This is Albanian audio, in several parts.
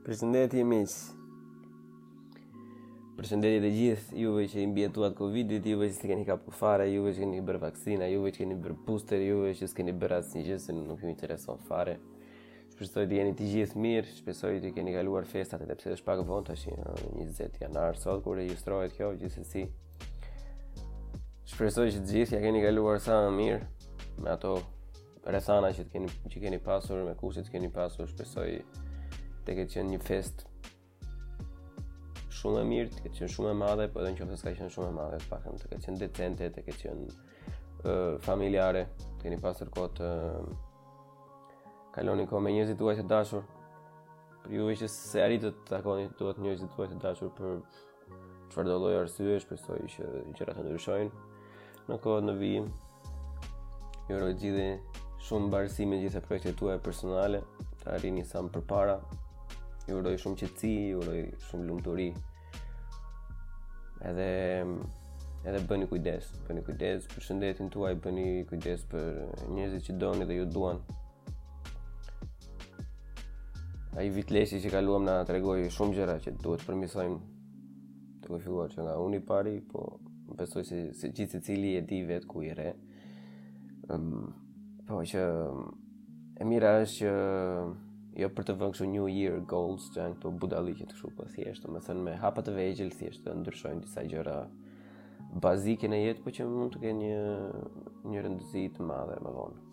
Përshëndetje miq. Përshëndetje të gjithë juve që i mbijetuat Covidit, juve që s'e keni kapur fare, juve që keni bërë vaksina, juve që keni bërë booster, juve që s'keni bërë asnjë gjë se nuk ju intereson fare. Shpresoj të jeni të gjithë mirë, shpresoj të keni kaluar festat edhe pse është pak vonë tash, 20 janar sot kur regjistrohet kjo, gjithsesi. Shpresoj që të gjithë ta keni kaluar sa më mirë me ato rrethana që keni që keni pasur, me kushtet që keni pasur, shpresoj të ketë qenë një fest shumë e mirë, të ketë qenë shumë e madhe, po edhe në qofë se s'ka qenë shumë e madhe, të pakën të ketë qenë decente, të ketë qenë uh, familjare, të keni pasur kohë të kaloni kohë me njerëzit tuaj të dashur, për juve që s'e arritët të takoni dot njerëzit tuaj të dashur për çfarëdolloj arsye, shpresoj që gjërat të ndryshojnë, në kohët në vijim. Ju uroj të gjithëve shumë mbarësi me gjitha projektet tuaja personale, të arrini sa më përpara. Ju uroj shumë qetësi, ju uroj shumë lumturi. Edhe edhe bëni kujdes, bëni kujdes për shëndetin tuaj, bëni kujdes për njerëzit që doni dhe ju duan. Ai vit leshi që kaluam na tregoi shumë gjëra që duhet të përmirësojmë Duke filluar që nga unë i pari, po besoj se, se gjithsecili e di vetë ku i rreh. Um, po që e mira është që jo për të vënë kështu new year goals që janë këto budallallëqet kështu po thjesht, domethënë me hapa të vegjël thjesht të ndryshojnë disa gjëra bazike në jetë, por që mund të kenë një një rëndësi të madhe më vonë.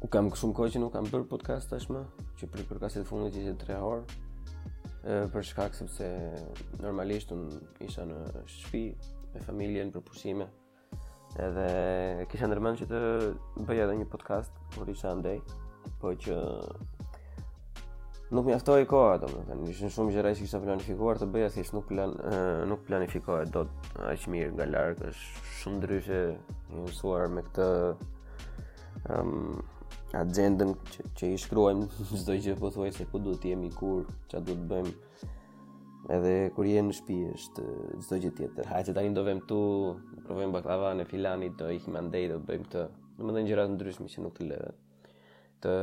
Unë kam shumë kohë që nuk kam bërë podcast tashmë, që prej podcastit të fundit ishte 3 orë. Për shkak sepse normalisht unë isha në shtëpi me familjen për pushime. Edhe kisha ndërmend që të bëja edhe një podcast kur isha andej, po që nuk mjaftoi koha domethënë, ishin shumë gjëra që kisha planifikuar të bëja, thjesht nuk plan nuk planifikohet dot aq mirë nga larg, shumë ndryshe i mësuar me këtë um, axhendën që, që i shkruajmë çdo gjë pothuajse ku duhet të jemi kur çka duhet të bëjmë edhe kur je në shtëpi është çdo gjë tjetër hajde tani do vemi këtu provojmë bakllavanë e filanit do ikim andej do bëjmë këtë domethënë gjëra të ndryshme që nuk të lë të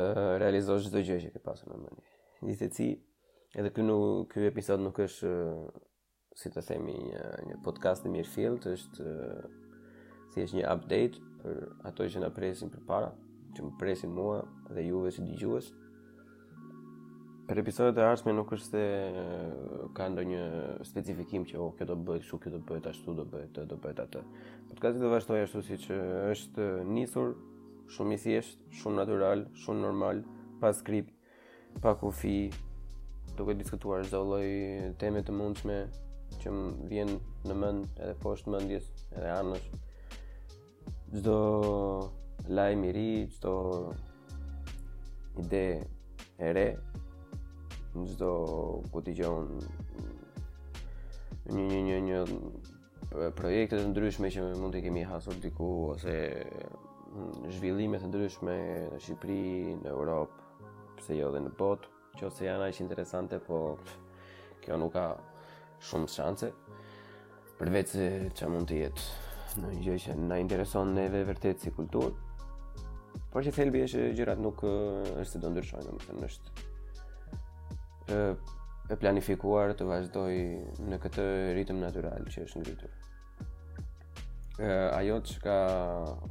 realizosh çdo gjë që ke pasur në mendje gjithsesi edhe ky nuk ky episod nuk është si të themi një një podcast i mirëfilltë, është thjesht një update për ato që na presin përpara, që më presin mua dhe juve si dëgjues. Për episodet e ardhshme nuk është se ka ndonjë specifikim që oh, kjo do bëhet kështu, kjo do bëhet ashtu, do bëhet do bëhet atë. Podcasti do vazhdojë ashtu siç është nisur, shumë i thjeshtë, shumë natyral, shumë normal, pa skript, pa kufi duke diskutuar çdo lloj teme të mundshme që më vjen në mend edhe poshtë mendjes edhe anës çdo lajm i ri çdo ide e re çdo ku dëgjon projekte të ndryshme që mund të kemi hasur diku ose mm, zhvillime të ndryshme në Shqipëri, në Europë, pse jo edhe në botë, qoftëse janë aq interesante, po kjo nuk ka shumë shanse, përveç çka mund të jetë ndonjë gjë që na intereson neve vërtet si kulturë. Por që thelbi është gjërat nuk është se do ndryshojnë, domethënë është e planifikuar të vazhdoj në këtë ritëm natyral që është ngritur. E, ajo çka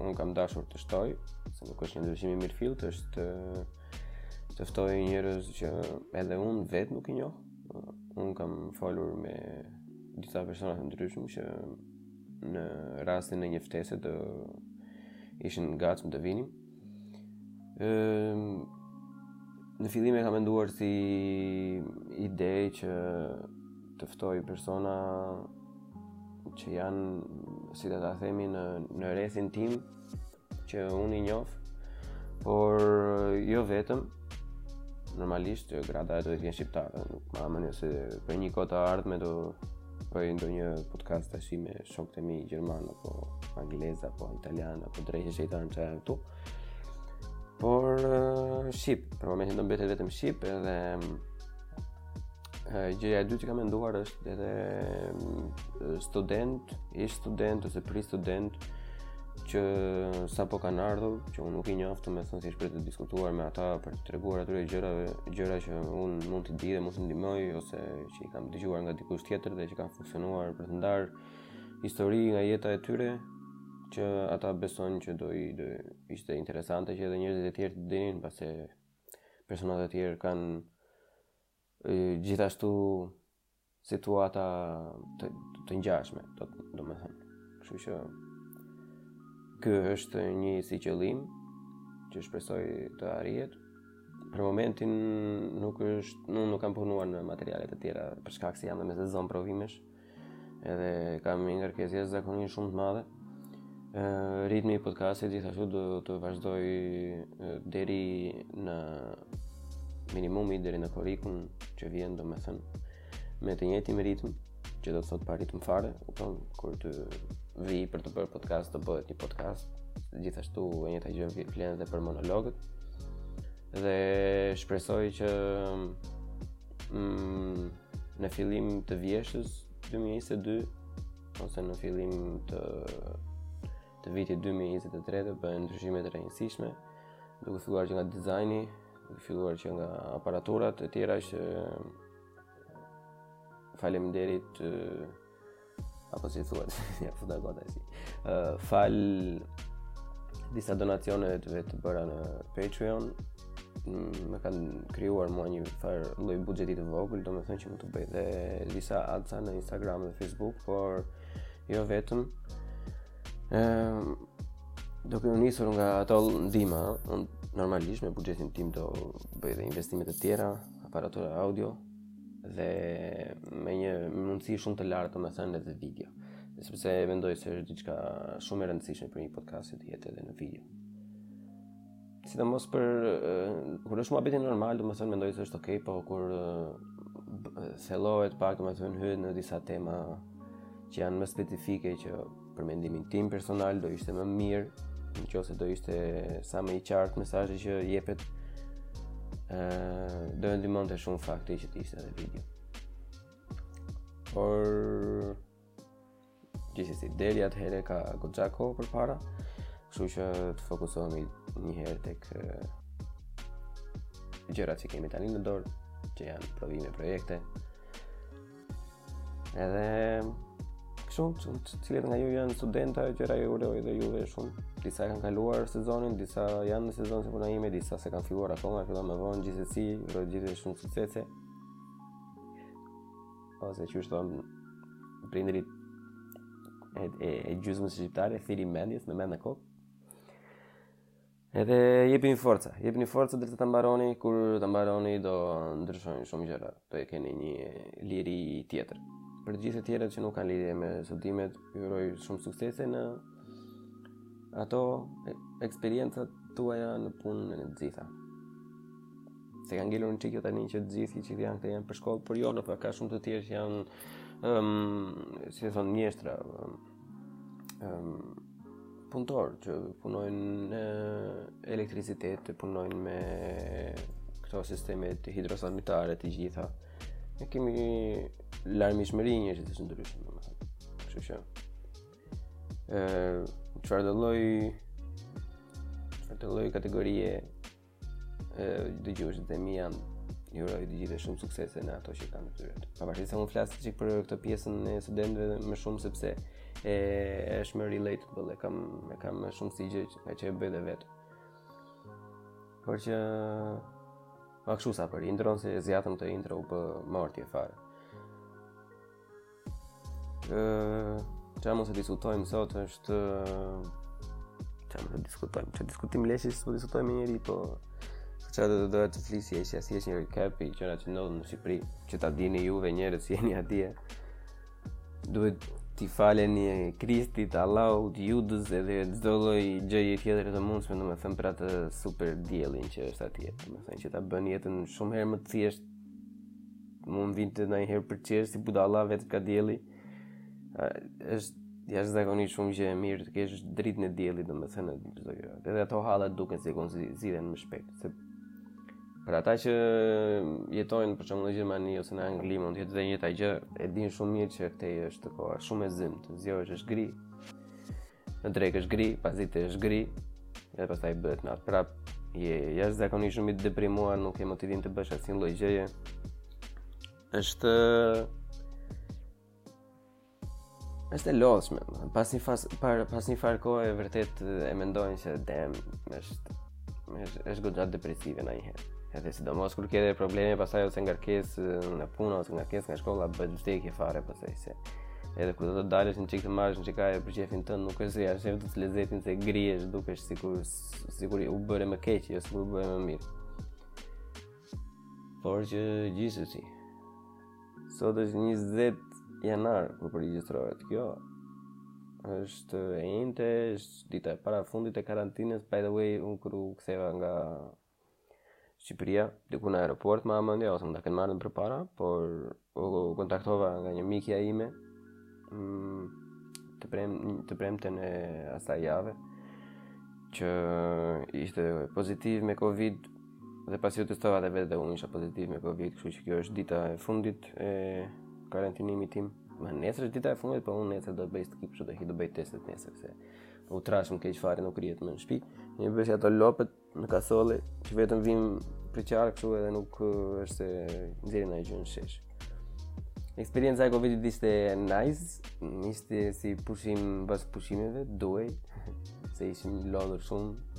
unë kam dashur të shtoj, se nuk është një ndryshim i mirëfilltë, është të ftoj njerëz që edhe unë vetë nuk i njoh. Unë kam folur me disa persona të ndryshëm që në rastin e një ftese do ishin gatshëm të vinin. Ëm në fillim e kam menduar si ide që të ftoj persona që janë, si ta themi, në, në rrethin tim, që unë i njof, por jo vetëm, normalisht, prapë do të jenë shqiptarë, nuk ma merr mendja se për një kohë të ardhme do bëj ndonjë podcast ashtu me shokët e mi gjermanë apo anglezë apo italianë apo dreq shejtan që janë këtu. Por uh, shqip, për momentin do mbetet vetëm shqip edhe uh, gjëja e dytë që kam menduar është edhe uh, studentë, ish-studentë ose pre-studentë që sapo kanë ardhur, që unë nuk i njof, domethënë thjesht për të diskutuar me ata, për të treguar atyre gjëra, gjëra që unë mund të di dhe mund të ndihmoj, ose që i kam dëgjuar nga dikush tjetër dhe që kanë funksionuar për të ndarë histori nga jeta e tyre që ata besojnë që do i do ishte interesante që edhe njerëzit e tjerë të dinin pasi personat e tjerë kanë e, gjithashtu situata të, të ngjashme, domethënë. Kështu që ky është një si qëllim që shpresoj të arrihet Për momentin nuk është, nuk, nuk kam punuar në materialet e tjera, për shkak se jam në mes sezon provimesh. Edhe kam një ngarkesë jashtëzakonisht shumë të madhe. Ritmi i podcastit gjithashtu do të vazhdojë deri në minimumi deri në korrikun që vjen, domethënë me të njëjtin ritëm, që do të thotë pa ritëm fare, kupton, kur të vij për të bërë podcast, do bëhet një podcast. Gjithashtu e njëjta gjë vlen edhe për monologet. Dhe shpresoj që mm, në fillim të vjeshtës 2022 ose në fillim të të vitit 2023 të bëhen ndryshime të rëndësishme, duke filluar që nga dizajni, duke filluar që nga aparaturat e tjera që Faleminderit apo si thuhet apo do gota si. Ë falë disa donacioneve të bëra në Patreon më kanë krijuar mua njëfarë lloj buxheti të vogël, domethënë që mund të bëj dhe disa ads në Instagram dhe Facebook, por jo vetëm. Ëm ehm, duke u nisur nga ato ndihma, unë normalisht me buxhetin tim do bëj dhe investime të tjera, aparatura audio dhe me një mundësi shumë të lartë, domethënë edhe video. Sepse e mendoj se është diçka shumë e rëndësishme për një podcast të jetë edhe në video. Sidomos për kur është muhabeti normal, domethënë mendoj se është okay, po kur thellohet pak, domethënë hyn në disa tema që janë më specifike që Për mendimin tim personal do ishte më mirë në qoftë se do ishte sa më i qartë mesazhi që jepet do e ndihmonte shumë fakti që të ishte dhe video por gjithsesi deri atëherë ka goxha kohë përpara kështu që të fokusohemi një herë tek gjërat që kemi tani në dorë që janë provime projekte Edhe kështu që të cilët nga ju janë studenta që ra ju uroj dhe juve shumë. Disa kanë kaluar sezonin, disa janë në sezon si puna ime, disa s'e kanë filluar akoma, fillon më vonë gjithsesi, uroj gjithëve shumë suksese. Ose qysh thonë prindërit e, e, e gjyshes shqiptare, thirri mendjes, me mend në kokë. Edhe jepini forca, jepini forca derisa ta mbaroni, kur ta mbaroni do ndryshojnë shumë gjëra, do e keni një liri tjetër. Për të gjithë të tjerët që nuk kanë lidhje me studimet, ju uroj shumë suksese në ato eksperiencat tuaja në punë e në të gjitha. Se kanë gjelur një çikë tani që të gjithë që janë këtu janë për shkollë, por jo nëpër ka shumë të tjerë që janë, um, si thonë, mjeshtra, um, um, punëtor që punojnë në elektricitet, punojnë me këto sisteme të hidrosanitare të gjitha. Ne kemi larmishmëri njerëzish të ndryshëm, domethënë. Kështu që, çfarëdo lloj, çfarëdo lloj kategorie dëgjuesit e mi, ua uroj të gjithë shumë suksese në ato që kanë tyre. Pavarësisht se unë flas çik për këtë pjesën e studentëve më shumë sepse e është më relatable, e kam e kam më shumë si gjë ngaqë e bëj dhe vetë. Por që po kështu sa për intron s'e zgjatëm këtë intro u bë mortje fare. Çfarë mund të diskutojmë sot është Çfarë mund të diskutojmë Çfarë diskutimi leshi s'po diskuton njeri Po Që edhe të duhet të flas e si asje është një recap I gjërave që ndodhin në Shqipëri Që ta dini juve njerëzit që jeni atje Duhet t'i faleni Krishtit, Allahut, Judës edhe çdo lloj gjëje tjetër të mundshme domethënë për atë super diellin që është atje. Domethënë që ta bën jetën shumë herë më të thjeshtë Mund t'ju vijë ndonjëherë për të qeshur si budalla vetë ka diell. është jashtëzakonisht shumë gjë e mirë të kesh dritën e diellit domethënë çdo gjë. Edhe ato hallet duken sikur zgjidhen më shpejt. Se për ata që jetojnë për shembull në Gjermani ose në Angli mund të jetë e njëjta gjë, e dinë shumë mirë që këtej është koha shumë e zymtë, zgjohesh është gri. në drekë është gri, pasdite është gri, dhe pastaj bëhet natë prap, je jashtëzakonisht shumë i deprimuar, nuk ke motivim të bësh asnjë lloj gjëje, është... është e lodhshme, pas një, fas, par, pas një farë kohe vërtet e mendon që damn, është është është goxha depresive ndonjëherë. Edhe sidomos kur ke probleme pasaj ose ngarkesë në punë ose ngarkesë nga shkolla bëhet vdekje fare pasaj se edhe kur do të dalësh një çikë të marrësh një çikë ajër për qejfin tënd nuk është se ia sheh dot lezetin se gri është dukesh sikur sikur u bëre më keq jo sikur u bëre më mirë por që gjithsesi sot është 20 janar kur po regjistrohet kjo është e enjte është Dita e parafundit e karantinës, by the way, unë kur u ktheva nga Shqipëria, diku në aeroport ma ha mendja, ose mund ta kem marrë më përpara, por u kontaktova nga një mikja ime, mm, të prem të premten e asaj jave që ishte pozitiv me covid Dhe pasi u testova dhe vetë dhe unë isha pozitiv me Covid, kështu që kjo është dita e fundit e karantinimit tim. Më nesër është dita e fundit, po unë nesër do të bëj skip, kështu që do iki të bëj testet nesër se u trasha keq fare nuk rihet më në shtëpi. U bëmë si ato lopët në kasolle që vetëm vim përqark këtu edhe nuk është se nxjerrim ndonjë gjë në shesh. Eksperienca e Covidit ishte nice, ishte si pushim pas pushimeve, duhej se ishim lodhur shumë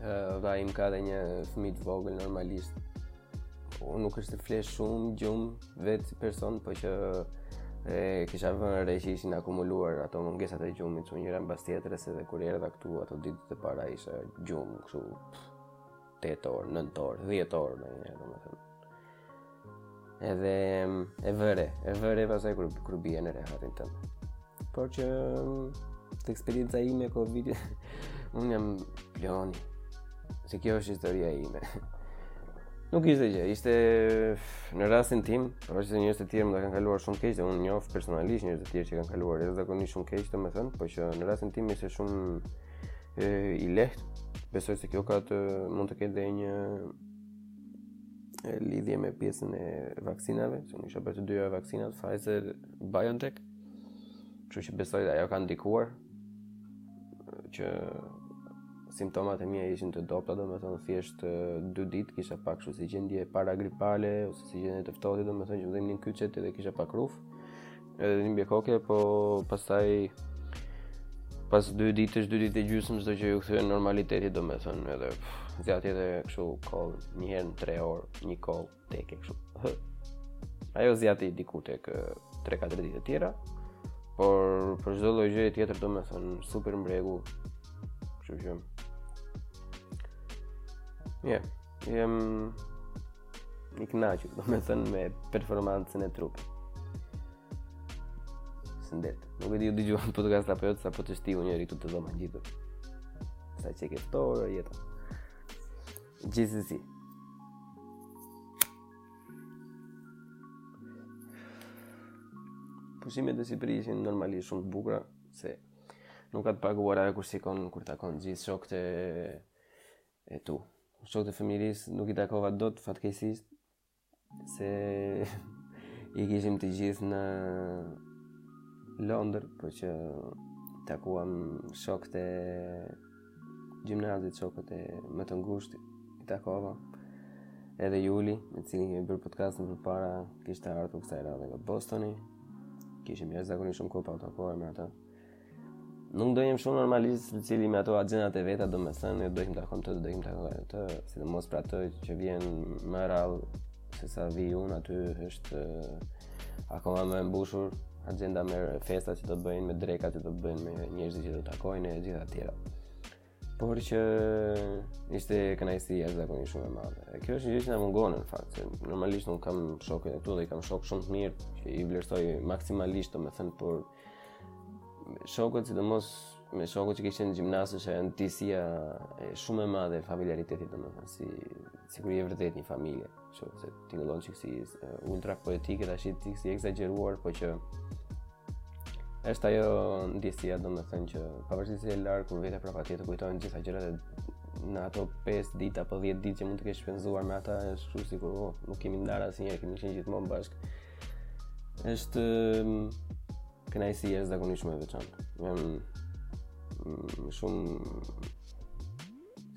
dhe vëllai im ka dhe një fëmijë të vogël normalisht. Unë nuk është se fle shumë gjumë vetë si person, po që e kisha vënë re që ishin akumuluar ato mungesat e gjumit, kështu njëra mbas tjetrës edhe kur erdha këtu ato ditë të para bëja gjumë kështu 8 orë, 9 orë, 10 orë në një, domethënë. Edhe e vë re, e vë re pastaj kur, kur bie në rehati domethënë. Por që te eksperienca ime me Covid unë jam ploni. Se kjo është historia ime. Nuk ishte gjë, ishte në rastin tim, por që njerëz të tjerë e kanë kaluar shumë keq, unë njoh personalisht njerëz të tjerë që kanë kaluar jashtëzakonisht shumë keq, domethënë, por që në rastin tim ishte shumë e, i lehtë. Besoj se kjo ka të mund të ketë dhe një lidhje me pjesën e vaksinave, se unë i kisha bërë të dyja vaksinat, Pfizer, BioNTech, kështu që besoj dhe ajo ka ndikuar, që simptomat e mia ishin të dobëta, domethënë, thjesht dy ditë, kisha pak kështu si gjendje paragripale, ose si gjendje të ftohti, domethënë, që më dhimbnin kyçet edhe kisha pak rufë, Edhe dhimbje koke, po pastaj pas dy ditësh, dy ditë e gjysëm çdo gjë iu kthye normalitetit, domethënë edhe zgjati edhe kështu kollë, një herë në 3 orë, një kollë teke kështu. Ajo zgjati diku tek 3-4 ditë të tjera. Por për çdo lloj gjëje tjetër domethënë super në rregull. Kështu që. Mirë. Yeah. Jam i kënaqur, domethënë me performancën e trupit. Shëndet. Nuk e di u dëgjua në podcast apo jo, sapo teshtiu njëri këtu te dhoma ngjitur. Ta kesh të ftohur, jetë. Gjithsesi. Pushimet e Shqipërisë ishin normalisht shumë të bukura, se nuk ka të paguar ajo kur shikon kur takon gjithë shokët e E tu. Shokët e fëmijërisë nuk i takova dot fatkeqësisht se i kishim të gjithë në Londër, por që takuam shokët e gjimnazit, shokët e mi më të ngushtë, i takova. Edhe Juli, me të cilin kemi bërë podcastin përpara, kishte ardhur kësaj radhe nga Bostoni. Kishim jashtëzakonisht shumë kohë pa u takuar me atë. Nuk do njeh shumë normalisht se cili me ato agjendat e veta, domethënë me do ikim takojmë këtë do ikim takojmë këtë, sidomos për ato që vijnë më rrallë se sa vij unë aty është akoma më e mbushur agjenda me festa që do të bëjnë, me dreka që do të bëjnë, me njerëzit që do të takojnë e të gjitha të tjerat. Por që ishte kënaqësi e zakonisht shumë e madhe. E kjo është një gjë që na mungon në fakt. Normalisht unë kam shokë këtu dhe i kam shokë shumë të mirë që i vlerësoj maksimalisht, domethënë por shokët sidomos me shokët që ke që në gjimnaz është ajo ndjesia shumë e madhe e familjaritetit domethënë si sikur je vërtet një familje. Kështu që tingëllon çik si ultra poetike tashti si ekzagjeruar, po që është ajo ndjesia domethënë që pavarësisht se je larg kur vete prapë ty të kujtohen gjitha gjërat e në ato 5 ditë apo 10 ditë që mund të kesh shpenzuar me ata është kështu sikur oh, nuk jemi ndarë asnjëherë, kemi qenë gjithmonë bashkë. Është kënaqësi jashtëzakonisht e veçantë. Jam mm, shumë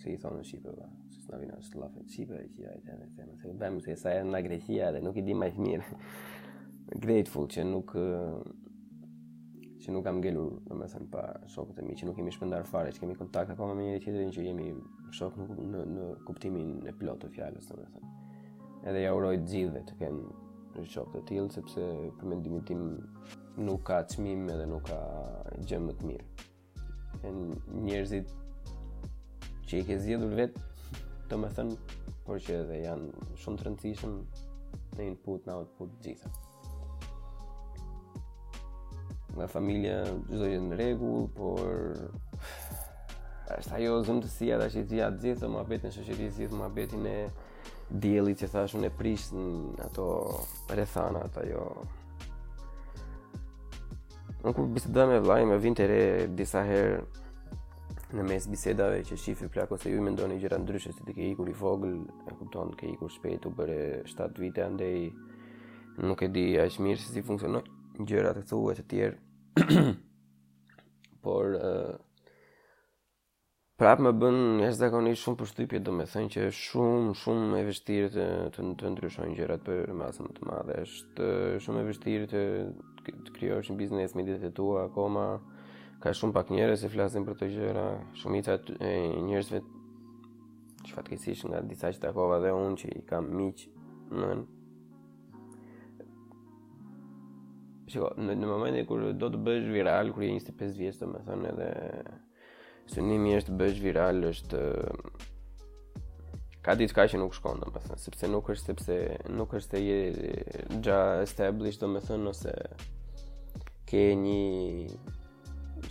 si i thonë në shqip, ba, si s'na vijnë as llafet në shqip, që ia q të ëmën t'ëmës, se bëmë sa e sa nga Greqia dhe nuk i di më aq mirë. Grateful që nuk, që nuk kam ngelur, domethënë, pa shokët e mi, që nuk jemi shpërndarë fare, që kemi kontakt akoma me njëri-tjetrin që jemi shokë në, në, në kuptimin e plotë të fjalës, domethënë. Edhe ia uroj të gjithëve të kenë shokë të tillë, sepse për mendimin tim nuk ka çmim edhe nuk ka gjë më të mirë. njerëzit që i ke zgjedhur vetë, domethënë, por që edhe janë shumë të rëndësishëm në input, në output të gjitha. Nga familja çdo gjë në rregull, por është ajo zymtësia tashti që ikën të gjithë, mbeti shoqëri të gjithë, më betin e dielli që thashun e prishën ato rrethana ato jo Unë kur bisedoj me vëllai, ma vinte re disa herë në mes bisedave që shife plako se ju i mendoni gjërat ndryshe se ti ke ikur i vogël, e kupton, ke ikur shpejt u bëre 7 vite andej nuk e di aq mirë se si funksionon gjërat këtu e të tjera. Por uh, Prap më bën jashtëzakonisht shumë përshtypje, domethënë që është shumë shumë e vështirë të të, të ndryshojnë gjërat për masën më të madhe. Është shumë e vështirë të të krijosh një biznes me idetë e tua akoma. Ka shumë pak njerëz që flasin për këto gjëra. Shumica e njerëzve që fatkeqësisht nga disa që takova dhe unë që i kam miq në Shiko, në, në momentin kur do të bësh viral, kur je 25 vjeç, domethënë edhe Synimi për t'u bërë viral është ka diçka që nuk shkon domethënë, sepse nuk është sepse nuk është se je already established domethënë ose ke një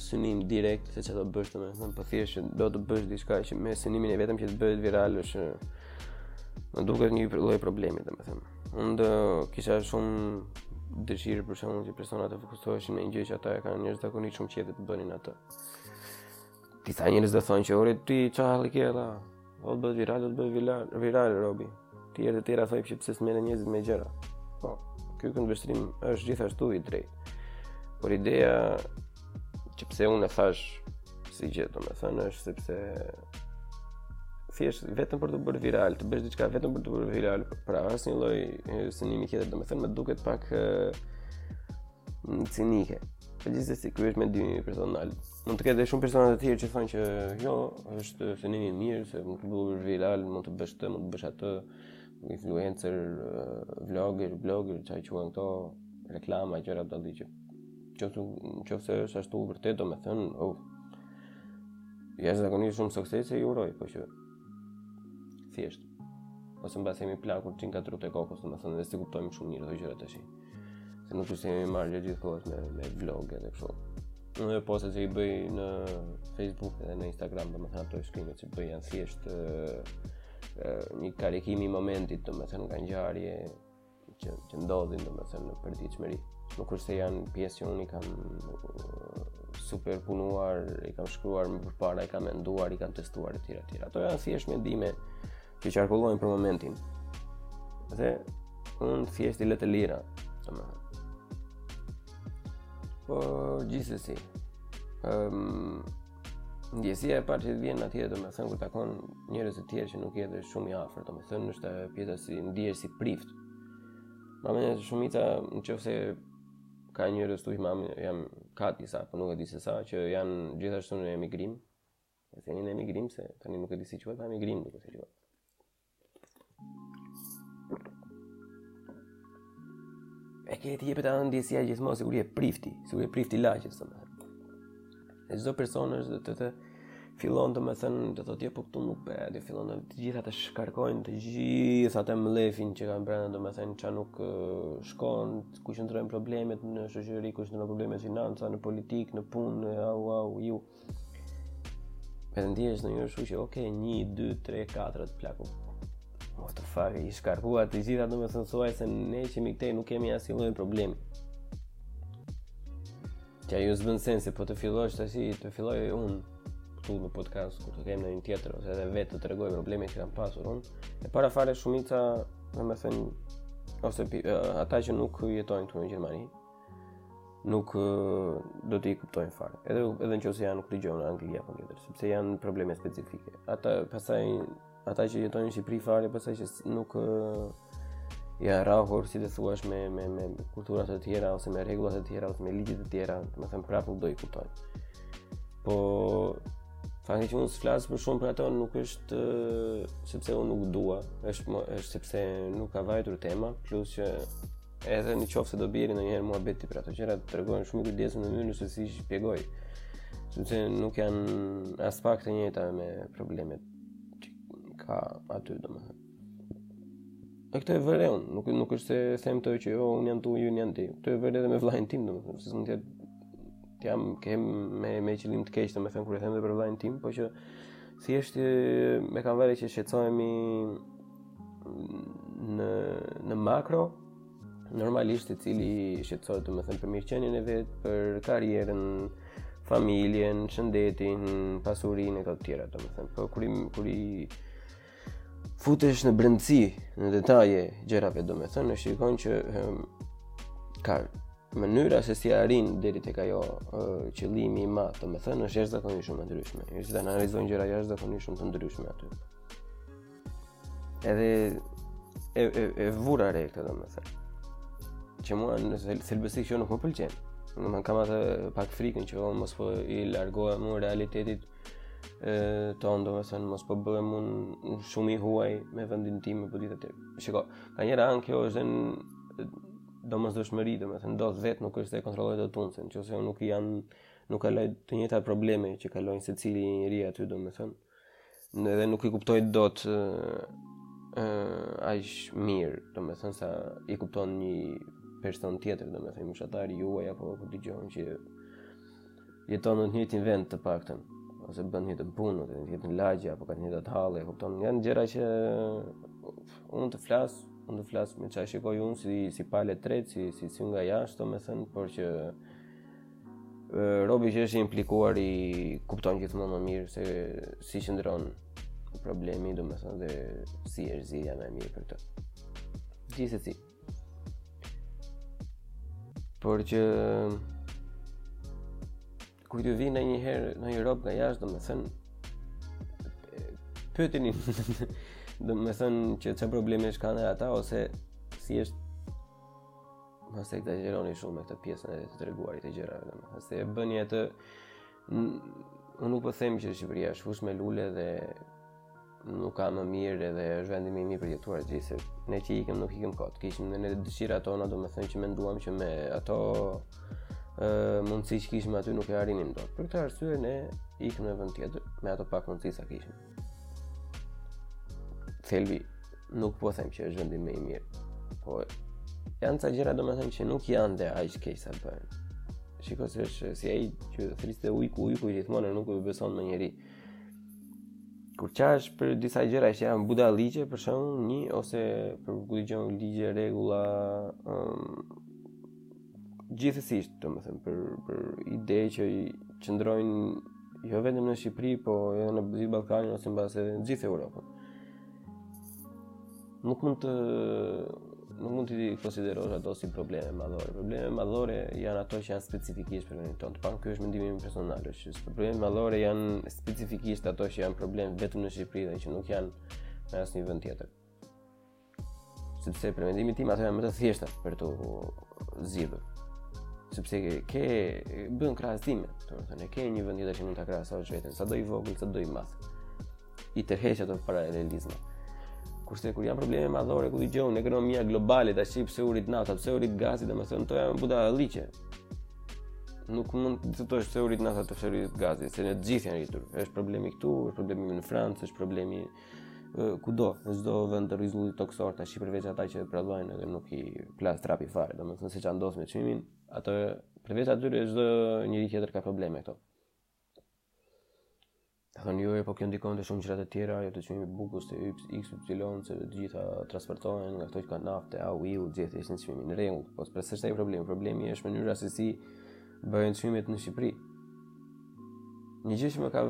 synim direkt se çfarë do të bësh domethënë, po thjesht që do të bësh diçka që me synimin e vetëm që të bëhet viral është më duket një lloj problemi domethënë. Unë do kisha shumë dëshirë për shembull që personat të fokusoheshin në një gjë që ata e kanë realisht shumë qejf të bënin atë. Disa njerëz do thonë që ore ti ça hall ke. Do të bëhet viral, do të bëhet viral, viral, robi. Ti e të tjera thoni që pse s'merren njerëzit me gjëra. Po, ky këndvështrim është gjithashtu i drejtë. Por ideja që pse unë e thashë si gjë domethënë është sepse thjesht vetëm për të bërë viral, të bësh diçka vetëm për të bërë viral, pra asnjë lloj synimi tjetër, domethënë më duket pak cinike. Po gjithsesi ky është mendimi im personal. Mund të ketë shumë persona të tjerë që thonë që jo, është synim i mirë se mund të bësh viral, mund të bësh të, mund të bësh atë influencer, vlogger, blogger, ça quhen këto reklama gjëra të tilla, në qoftë se është ashtu vërtet, domethënë, oh. Jashtëzakonisht shumë suksese ju uroj, po që Thjesht. Ose mbase jemi plakur që nga trut e kokës, domethënë, dhe s'i kuptojmë shumë mirë gjërat, gjithsesi. Se nuk është se jemi marrë gjithë kohës me, me vloge dhe kështu. Edhe postet që i bëj në Facebook dhe në Instagram, domethënë, ato shkrimet që bëj janë thjesht e, e, një karikim i momentit, domethënë, nga ngjarje, që që ndodhin domethënë në përditshmëri. Nuk është se janë pjesë që unë i kam superpunuar, i kam shkruar më përpara, i kam menduar, i kam testuar etj etj. Ato janë thjesht mendime që qarkullojnë për momentin. Dhe unë thjesht i lë të lira, domethënë. Po gjithsesi. Ëm um, Ndjesia e parë që të vjen atje, domethënë kur takon njerëz të tjerë që nuk je dhe shumë i afërt, domethënë është pjesa si ndihesh si prift. Mbase shumica në qoftë se ka njerëz si unë, janë, ka disa, po nuk e di se sa, që janë gjithashtu në emigrim. Domethënë në emigrim, se tani nuk e di si quhet, po emigrim duket se quhet. E ke, të jepet ajo ndjesia gjithmonë sikur je prifti, sikur je prifti i lagjes domethënë. E çdo person është të të fillon domethënë, të thotë jo po këtu nuk bëhet, dhe fillon të gjitha të shkarkojnë të gjithë atë mllefin që kanë brenda domethënë ça nuk shkon, ku qëndrojnë problemet në shoqëri, ku qëndrojnë problemet në financa, në politikë, në punë, au au ju. E të ndjesh një shoqe ok, 1, 2, 3, 4 të plaku What the fuck, i shkarkua të gjitha domethënë thuaj se ne që jemi këtej nuk kemi asnjë problem Kjo ju s'bën sensi, po të filloj që të si të filloj unë këtu në podcast ku të kem ndonjë tjetër ose edhe vetë të tregoj probleme që kam pasur unë e para fare shumica domethënë ose pi, ata që nuk jetojnë këtu në Gjermani nuk do t'i kuptojnë fare. Edhe edhe në qoftë se janë ku di gjë unë në Angli apo tjetër, sepse janë probleme specifike. Ata pastaj ata që jetojnë në Shqipëri fare pastaj që nuk janë rrahur si të thuash me me me kultura të tjera ose me rregulla të tjera ose me ligje të tjera, domethënë prapë nuk do i kuptojnë. Po fakti që unë s'flas për shumë për ato nuk është sepse unë nuk dua, është është sepse nuk ka vajtur tema, plus që Edhe në qoftë se do bjerë ndonjëherë muhabeti për ato gjëra, tregoj shumë kujdes në mënyrën se si i shpjegoj. Sepse nuk janë aspak të njëjta me problemet që ka aty domethënë. E këtë e vë re unë, nuk, nuk është se them të që jo, unë jam këtu, ju jeni aty. Këtë e vë re edhe me vllain tim, domethënë, se s'mund të jetë ta kem me me qëllim të keq, domethënë kur e them dhe për vllain tim, po që thjesht e kam vënë re që shqetësohemi në në makro normalisht secili shqetësohet domethënë për mirëqenien e vet, për karrierën, familjen, shëndetin, pasurinë e këto të tjera, domethënë. Po kur i kur i futesh në brendësi, në detaje gjërave, domethënë, e shikon që um, ka mënyra se si arrin deri tek ajo uh, qëllimi i madh, domethënë, është jashtëzakonisht shumë e ndryshme. Domethënë analizon gjëra jashtëzakonisht shumë të ndryshme aty. Edhe e e, e vura re këtë domethënë. Që mua në thelb sikur nuk më pëlqen. Unë kam atë pak frikën që unë mos po i largohem unë realitetit e, tonë, domethënë, mos po bëhem unë shumë i huaj me vendin tim e përdita të tërë. Shiko, ka njëra anë kjo është dhe domosdoshmëri, domethënë, do të vijë vetë nuk është se e kontrolloj dot unë, meqenëse nuk jam, nuk kaloj të njëjtat probleme që kalon secili njeri aty, domethënë. Në edhe nuk i kuptoj dot ë uh, aq mirë, domethënë sa i kupton një person tjetër, domethënë moshatari juaj apo ku di gjë unë që jeton në të njëjtin vend të paktën ose bën të njëjtën punë, ose njëjtën lagje apo ka të njëjtat halle, kupton? Janë gjëra që unë të flas, unë të flas me çfarë shikoj unë si si palë e tretë, si si si nga jashtë, domethënë, por që Robi që është i implikuar i kupton gjithmonë më mirë se si qëndron problemi, domethënë dhe si është zgjidhja më e mirë për të. Gjithsesi. Por që kur t'ju vijë ndonjëherë ndonjë rob nga jashtë, domethënë pyeteni domethënë që ça problemesh kanë ata ose si është Mos e ekzagjeroni shumë me këtë pjesën e të treguarit të gjërave, domethënë se e bëni atë unë nuk po them që Shqipëria është fushë me lule dhe nuk ka më mirë edhe është vendi më i mirë për të jetuar se dhe ne që ikëm nuk ikëm kot. Kishim ne dëshirat tona, domethënë që menduam që me ato ë mundësi që kishim aty nuk e arrinim dot. Për këtë arsye ne ikëm në vend tjetër me ato pak mundësi sa kishim. Thelbi, nuk po them që është vendi më i mirë, po janë ca gjëra domethënë që nuk janë dhe aq keq sa bëhen. Shiko se është si ai që thërriste ujku, ujku gjithmonë nuk e beson më njeri. Kur qaesh për disa gjëra që janë budallëqe, për shembull një, ose për këtë gjënë ligje, rregulla, um, gjithsesi, domethënë, për, për ide që qëndrojnë jo vetëm në Shqipëri, po edhe në gjithë Ballkanin, ose mbase në gjithë Europën. Nuk mund të nuk mund t'i konsiderosh ato si probleme madhore. Probleme madhore janë ato që janë specifikisht për vendin tonë. Pra ky është mendimi im personal, që probleme madhore janë specifikisht ato që janë problem vetëm në Shqipëri dhe që nuk janë në asnjë vend tjetër. Sepse për mendimin tim ato janë më të thjeshta për t'u zgjidhur. Sepse ke, ke, bën krahasime, domethënë ke një vend tjetër që mund ta krahasosh veten, sado i vogël, sado i madh. I tërheq ato paralelizma. Kurse kur janë probleme madhore ku dëgjon ekonomia globale tash pse u rrit nafta, pse u rrit gazi, domethënë ato janë budallëqe nuk mund të thotësh pse u rrit nafta pse u rrit gazi, se ne të gjithë janë rritur. Është problem këtu, është problem në Francë, është problem në kudo, në çdo vend të rruzullit tokësor tash përveç ata që prodhojnë edhe nuk i plas trapi fare, domethënë siç ka ndodhur me çmimin, ato përveç atyre çdo njeri tjetër i ka problem këto. Ta thonë jo, po kjo ndikon te shumë gjëra të tjera, jo te çmimi i bukës te yps, x, y, se të gjitha transportohen nga këto që kanë naftë, a u iu, gjithë ishin çmimi në rregull, po s'është ai problem, problemi është mënyra se si bëhen çmimet në Shqipëri. Një gjë që më ka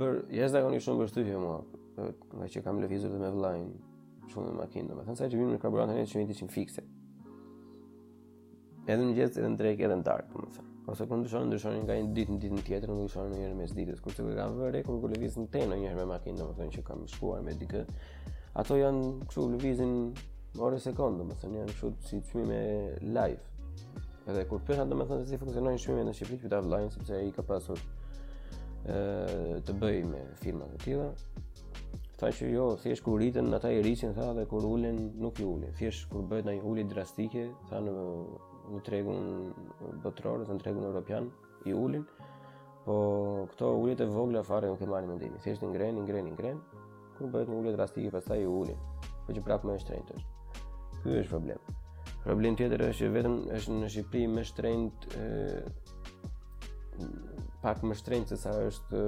bërë jashtëzakonisht shumë përshtypje mua, ngaqë kam lëvizur dhe me vëllain shumë me makinë, domethënë sa herë që vemi në karburant ne çmimet ishin fikse. Edhe në mëngjes edhe në drekë edhe në darkë, domethënë. Ose kur ndryshon, ndryshon nga një ditë në ditën tjetër, nuk ndryshon në mes ditës. Kurse kur kam vënë kur kur lëvizja ndonjëherë me makinë, domethënë që kam shkuar me dikë. Ato janë kështu lëvizin Orë sekondë, domethënë janë kështu si çmime live. Edhe kur pyeta domethënë se si funksionojnë çmimet në Shqipëri pyeta vëllain sepse ai ka pasur ë të bëj me firma të tilla. Tha që jo, thjesht kur rriten ata i rrisin tha dhe kur ulen nuk i ulin. Thjesht kur bëhet ndonjë ulje drastike, tha në në tregun botëror, në tregun europian, i ulin, po këto uljet e vogla fare nuk i marrin me mendim. Thjesht i ngren, i ngren, i ngren. Kur bëhet një ulje drastike, pastaj i ulin. Po që prapë më e shtrenjtë është. Ky është problem. Problem tjetër është që vetëm është në Shqipëri më shtrenjtë pak më shtrenjtë se sa është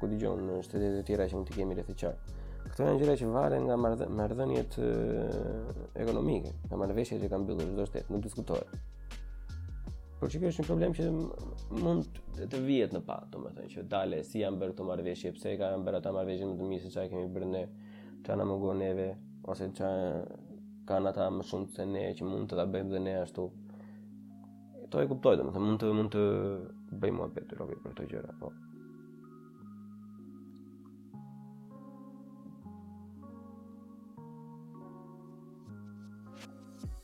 ku dëgjon në shtetet e tjera që mund të kemi rreth e qark. Këto janë gjëra që varen nga marrëdhëniet ekonomike, nga marrëveshjet që kanë mbyllur çdo shtet, nuk diskutohet. Por që kjo është një problem që mund të vihet në pa, domethënë, që dale, si janë bërë këto marrëveshje, pse kanë bërë ata marrëveshje më të mirë se ça kemi bërë ne, ça na mungon neve, ose ça kanë ata më shumë se ne, që mund të ta bëjmë dhe ne ashtu. Këto e kuptoj, domethënë, mund të, mund të bëjë muhabet, robi, për këto gjëra, po.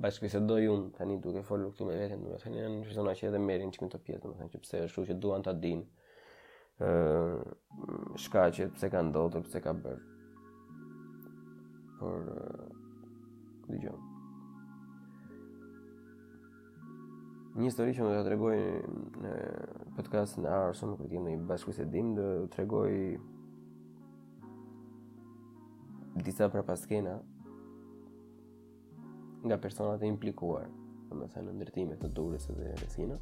bashkëbisedoj unë tani duke folur këtu me veten, domethënë janë persona që edhe merren me këto pjesë, domethënë që pse është kështu që duan ta dinë ë shkaqet pse ka ndodhur, pse ka bërë. Por dëgjoj. Një histori që më do të tregoj në podcast me Arson, kur jemi në bashkëbisedim, do të tregoj disa prapaskena nga personat e implikuar, domethënë ndërtimet të Durrës dhe resina,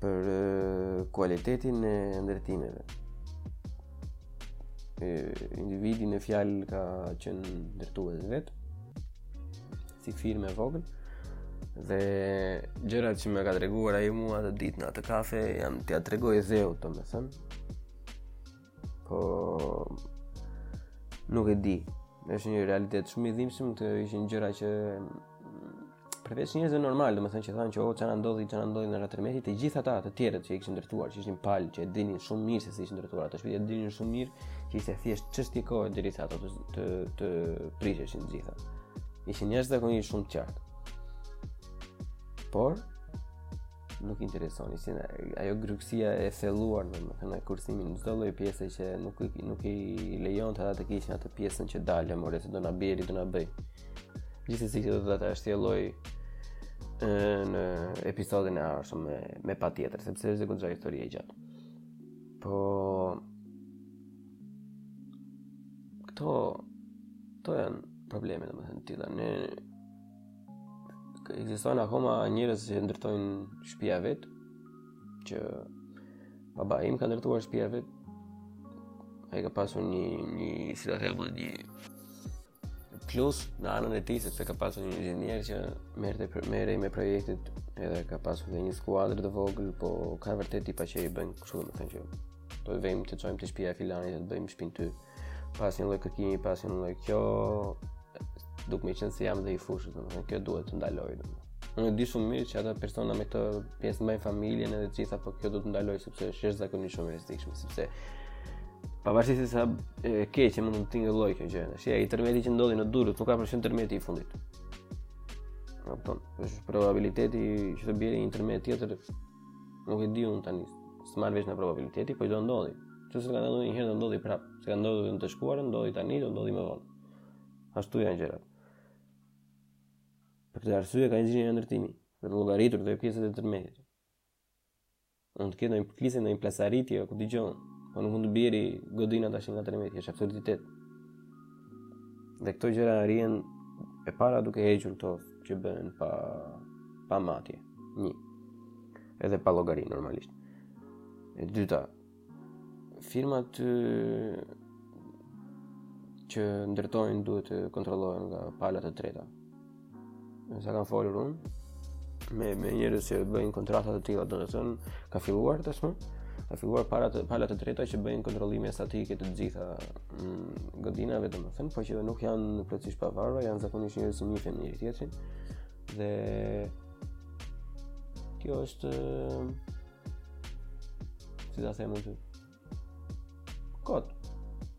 për kualitetin e ndërtimeve. E, individi në fjalë ka qenë ndërtues vetë, si firmë e vogël, dhe gjërat që më ka treguar ai mua atë ditë në atë kafe, jam t'ia tregoj dheu, domethënë, Po nuk e di. Është një realitet shumë i dhimbshëm, këto ishin gjëra që përveç njerëzve normal, domethënë që thonë që oh ça na ndodhi, ça na ndodhi, na ra tërmeti, të gjithë ata të tjerët që i kishin ndërtuar, që ishin palë, që e dinin shumë mirë se si ishin ndërtuar ato shtëpi, e dinin shumë mirë që ishte thjesht çështje kohe deri sa ato të të, të prisheshin të gjitha. Ishin njerëz zakonisht shumë të qartë. Por nuk intereson si në, ajo grykësia e thelluar në më thënë kursimin çdo lloj pjese që nuk nuk i lejon të ata të kishin atë pjesën që dalë më rreth do na bëri do na bëjë gjithsesi që do të ata është lloj në episodin e ardhshëm me me patjetër sepse është goxha histori e gjatë po këto këto janë probleme domethënë të tilla ne Ekzistojnë akoma njerëz që ndërtojnë shtëpia vetë që baba im ka ndërtuar shtëpia vetë. Ai ka pasur një një si ta them një plus në anën e tij sepse ka pasur një inxhinier që merrte merrej me projektet edhe ka pasur dhe një skuadër të vogël, po ka vërtet tipa që i bëjnë kështu domethënë që po vemë të çojmë te shtëpia e filanit dhe të bëjmë shpinë ty. pa asnjë lloj kërkimi, pa asnjë lloj kjo duke me qenë se jam dhe i fushës, domethënë kjo duhet të ndalojë. Unë e di shumë mirë që ata persona me këtë pjesë mbajnë familjen edhe gjitha, por kjo do të ndalojë sepse është jashtëzakonisht shumë e rrezikshme, sepse pavarësisht se sa e keq që mund të tingëllojë kjo gjë, është ai tërmeti që ndodhi në Durrës, nuk ka për të qenë tërmeti i fundit. Kupton? Është probabiliteti që të bjerë një tërmet tjetër nuk e di unë tani. S'marr vesh nga probabiliteti, po do ndodhi. Që siç ka ndodhur një herë, do ndodhi prapë. Siç ka ndodhur në të shkuarën, ndodhi tani, do ndodhi më vonë. Ashtu janë gjërat. Për këtë arsye ka inxhinierë ndërtimi, për të llogaritur këto pjesë të tërmetit. Mund të ketë ndonjë krisje ndonjë plasaritje apo diçka, po nuk mund të bjerë godina tash nga tërmeti, është absurditet. Dhe këto gjëra arrihen e para duke hequr këto që bëhen pa pa matje. Një. Edhe pa llogari normalisht. E dyta, firmat që ndërtojnë duhet të kontrollohen nga pala të treta. Me sa kam folur unë, me, me njerëz që bëjnë kontrata të tilla, domethënë, ka filluar tashmë, ka filluar pala të, pala të treta që bëjnë kontrollime statike të gjitha mm, godinave, domethënë, po që nuk janë plotësisht të pavarura, janë zakonisht njerëz që njohin njëri-tjetrin, dhe kjo është Si ta them unë? Kot.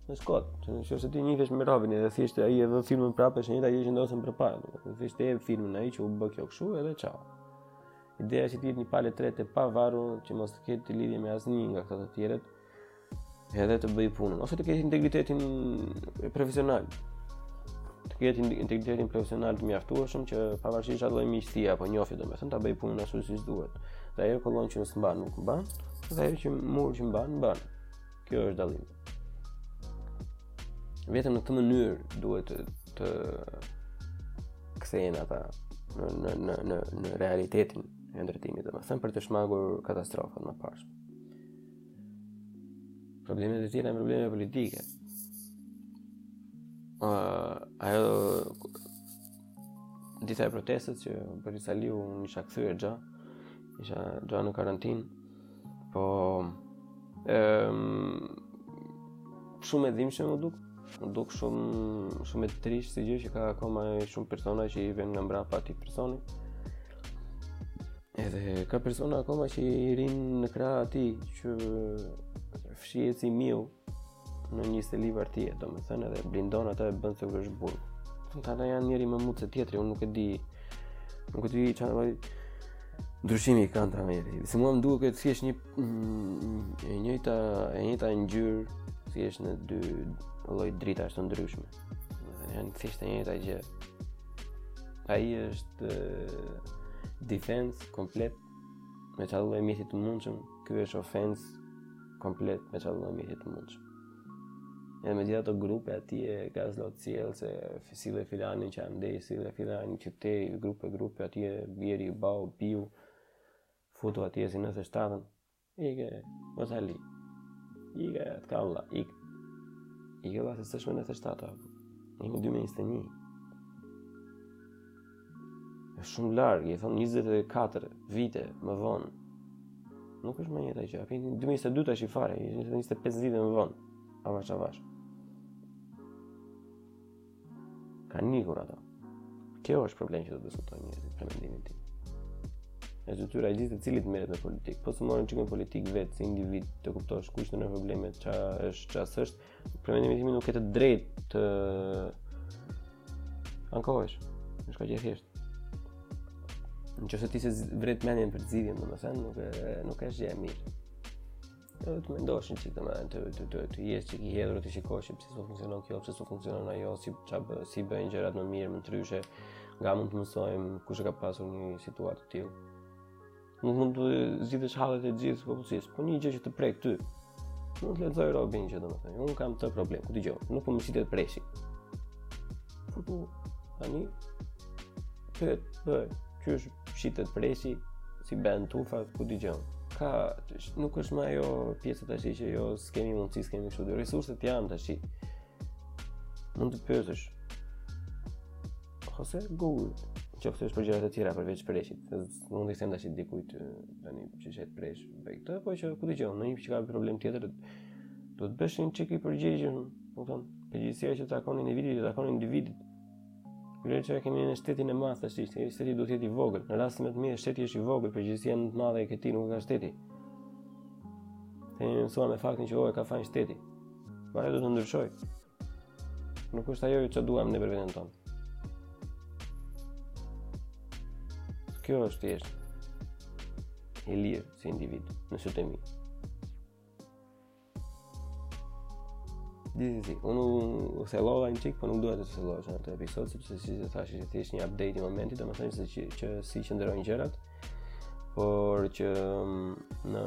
Është kot, që në qoftë se ti njifesh me robin edhe thjesht ai e vë firmën prapë, është njëjta gjë që ndodhte përpara, domethënë thjesht e vë firmën ai që u bë kjo kështu edhe çao. Ideja që të jetë një palë e tretë e pavarur që mos të ketë lidhje me asnjë nga këta të tjerët, edhe të bëj punën ose të kesh integritetin profesional të kesh integritetin profesional të mjaftueshëm që pavarësisht çfarë lloj miqësi apo njohje domethënë ta bëj punën ashtu siç duhet dhe ajo kollon që s'mba nuk mban dhe ajo që mur që mban mban kjo është dallimi vetëm në këtë mënyrë duhet të, të kthehen ata në në në në, në realitetin e ndërtimit domethënë për të shmangur katastrofën më parë Problemet e tjera janë probleme politike. Uh, ajo dita e protestës që për disa liu unë isha kthyer xha isha xha në karantin po um, shumë e dhimshme m'u duk M'u duk shumë shumë e trisht si gjë që ka akoma shumë persona që i venë nga mbrapa atij personi. Edhe ka persona akoma që i rrinë në krah atij që fshihet si miu në një seli partie, domethënë edhe blindon ata e bën se është burrë. Ata janë njëri më mut se tjetri, unë nuk e di. Nuk e di çfarë ndryshimi kanë te njëri. Se mua më duket se është një mm, e njëjta e njëjta ngjyrë, thjesht në dy lloj dritash të ndryshme. Domethënë thjesht e njëjta gjë. Ai është defense komplet me çdo lloj mjeti të mundshëm, ky është offense komplet me çdo lloj mjeti të mundshëm. E me gjithë ato grupe atje gaz lotsjellës sille filanin që andej, sille filanin që këtej, grupe, grupe atje bjeri, bau, piu, futu atje si nëntështatën, ike, më të li, ike, të kam vlla, ike, ike vlla se s'është më nëntështata, jemi 2021, E shumë larg, i thonë 24 vite më vonë. Nuk është më njëjta gjë, a keni 2022 tashi fare, 25 vite më vonë, avash, avash. Kanë ikur ato. Kjo është problem që të diskutojnë njerëzit, për mendimin tim. Është detyra e gjithsecilit të merret me politikë. Po s'u more çikë me politikë vetë, si individ, të kuptosh kush janë problemet, ça është, ça s'është, Për mendimin tim nuk ke të drejtë të ankohesh. Nuk ka gjë thjesht. Në qoftë se ti s'e vret mendjen për zgjidhjen, domethënë, nuk, nuk është gjë e mirë. Edhe të mendosh një çikë mendjen, të, të, të, të jesh çikë i hedhur të shikosh që pse s'po funksionon kjo, pse s'po funksionon ajo, si, ça b, si bëhen gjërat më mirë, më ndryshe, nga mund të mësojmë kush e ka pasur një situatë të tillë. Nuk mund të zgjidhësh hallet e gjithë popullsisë, por një gjë që të prek ty. Mund të lokalizosh problemin që domethënë, unë kam këtë problem, kupton, nuk po më shitet preshi. Po po, tani ti di qysh shitet preshi si bën tufa, kupton. Se nuk është më ajo pjesa tash që jo s'kemi mundësi, s'kemi kështu, resurset janë tash. Mund të pyetësh. Ose Google, qoftë është për gjëra të tjera përveç preshit, Nuk mund të them tash dikujt tani që shet presh bëj këtë, po që kupton, një që ka problem tjetër duhet të bëhesh një çik i përgjegjshëm, domethënë, përgjegjësia i takon individit, i takon individit. Kur e kemi në shtetin e madh tash, se shteti duhet të jetë i vogël. Në rastin më të mirë shteti është i vogël, përgjegjësia më e madhe e këtij nuk ka shteti. Jemi mësuar me faktin që o e ka fajin shteti. Pra do të ndryshojë. Nuk është ajo çka duam ne për veten tonë. Kjo është të jesh i lirë si individ në sytë e mi. S'di si, unë u thellova një çikë, po nuk dua të thellohem në këtë episod, sepse siç thashë është thjesht një update i momentit, domethënë se që, që si që ndërojnë gjërat, Por që mm, në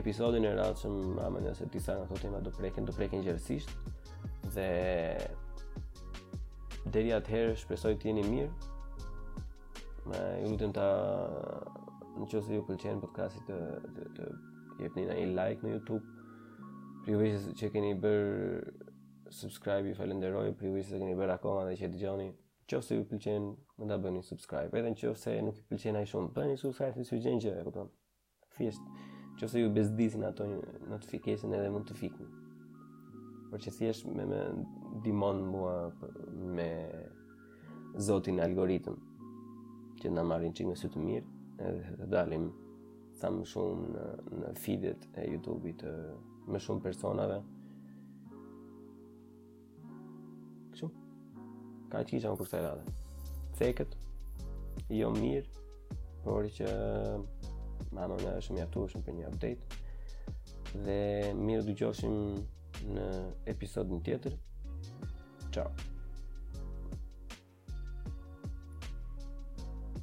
episodin e ardhshëm mendoj se disa nga këto tema do preken, do preken gjerësisht dhe deri atëherë shpresoj të jeni mirë. Ju lutem pra në qoftë se ju pëlqen podcasti të të, të jepni një like në YouTube. Për ju që keni bërë subscribe, ju falënderoj, për ju që s'e keni bërë akoma dhe që e dëgjoni. Qoftë se ju pëlqen, mund ta bëni subscribe. Edhe nëse nuk ju pëlqen aq shumë, bëni subscribe se s'ju gjen gjë, e kupton. Thjesht, nëse ju bezdisin ato notification edhe mund t'i fikni. Por që thjesht më, më ndihmon mua me zotin algoritëm që na marrin një çik me sy të mirë edhe të dalim sa më shumë në, në feedet e YouTube-it të më shumë personave Kështu. Kaq kisha për kësaj radhe. Cekët, jo mirë, por që mendoj është mjaftueshëm për një update. Dhe mirë u dëgjofshim në episodin tjetër. Ciao.